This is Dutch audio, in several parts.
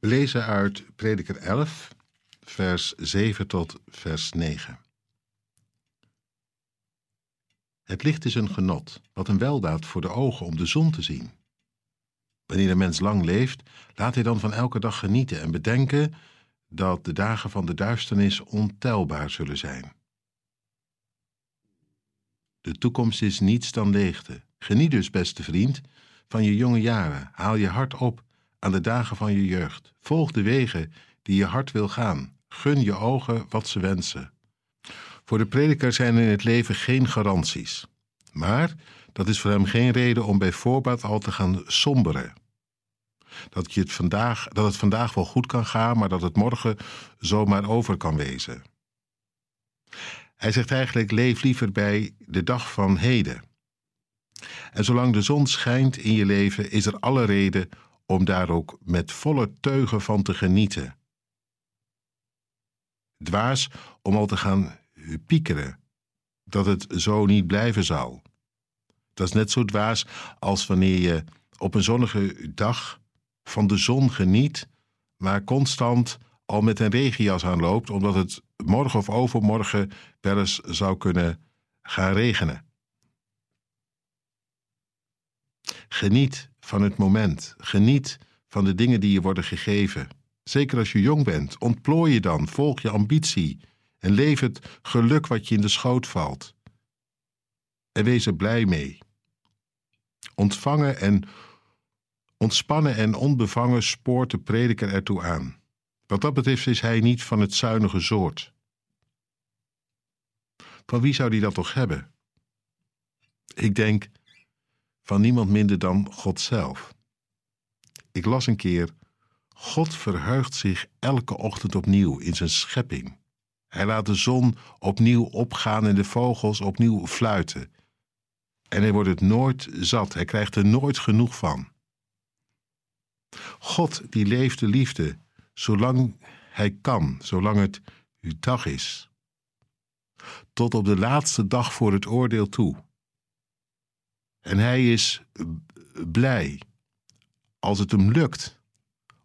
We lezen uit Prediker 11, vers 7 tot vers 9. Het licht is een genot, wat een weldaad voor de ogen om de zon te zien. Wanneer een mens lang leeft, laat hij dan van elke dag genieten en bedenken dat de dagen van de duisternis ontelbaar zullen zijn. De toekomst is niets dan leegte. Geniet dus, beste vriend, van je jonge jaren. Haal je hart op aan de dagen van je jeugd. Volg de wegen die je hart wil gaan. Gun je ogen wat ze wensen. Voor de prediker zijn in het leven geen garanties. Maar dat is voor hem geen reden om bij voorbaat al te gaan somberen. Dat, je het vandaag, dat het vandaag wel goed kan gaan, maar dat het morgen zomaar over kan wezen. Hij zegt eigenlijk: leef liever bij de dag van heden. En zolang de zon schijnt in je leven, is er alle reden om daar ook met volle teugen van te genieten. Dwaas om al te gaan piekeren dat het zo niet blijven zal. Dat is net zo dwaas als wanneer je op een zonnige dag van de zon geniet, maar constant al met een regenjas aanloopt, omdat het morgen of overmorgen wel eens zou kunnen gaan regenen. Geniet van het moment. Geniet van de dingen die je worden gegeven. Zeker als je jong bent, ontplooi je dan, volg je ambitie en leef het geluk wat je in de schoot valt. En wees er blij mee. Ontvangen en ontspannen en onbevangen spoort de prediker ertoe aan. Wat dat betreft is hij niet van het zuinige soort. Van wie zou hij dat toch hebben? Ik denk van niemand minder dan God zelf. Ik las een keer: God verheugt zich elke ochtend opnieuw in zijn schepping. Hij laat de zon opnieuw opgaan en de vogels opnieuw fluiten. En hij wordt het nooit zat, hij krijgt er nooit genoeg van. God die leeft de liefde zolang hij kan, zolang het uw dag is. Tot op de laatste dag voor het oordeel toe. En hij is blij als het hem lukt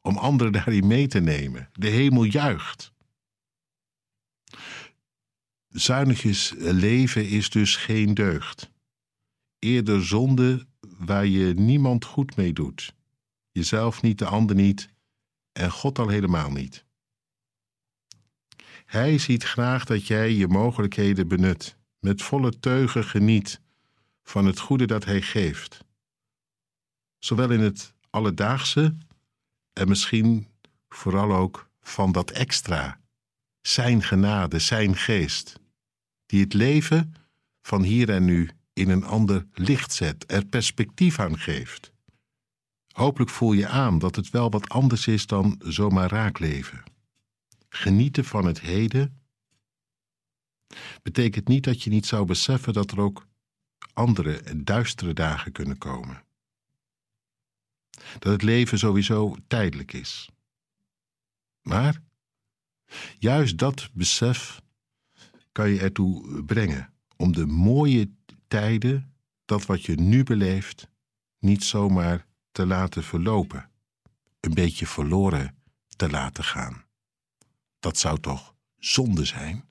om anderen daarin mee te nemen. De hemel juicht. Zuinigjes leven is dus geen deugd. Eerder zonde waar je niemand goed mee doet. Jezelf niet, de ander niet en God al helemaal niet. Hij ziet graag dat jij je mogelijkheden benut, met volle teugen geniet van het goede dat Hij geeft. Zowel in het alledaagse en misschien vooral ook van dat extra, Zijn genade, Zijn geest, die het leven van hier en nu in een ander licht zet, er perspectief aan geeft. Hopelijk voel je aan dat het wel wat anders is dan zomaar raakleven. Genieten van het heden betekent niet dat je niet zou beseffen dat er ook andere duistere dagen kunnen komen. Dat het leven sowieso tijdelijk is. Maar juist dat besef kan je ertoe brengen om de mooie tijden, dat wat je nu beleeft, niet zomaar te laten verlopen, een beetje verloren te laten gaan. Dat zou toch zonde zijn?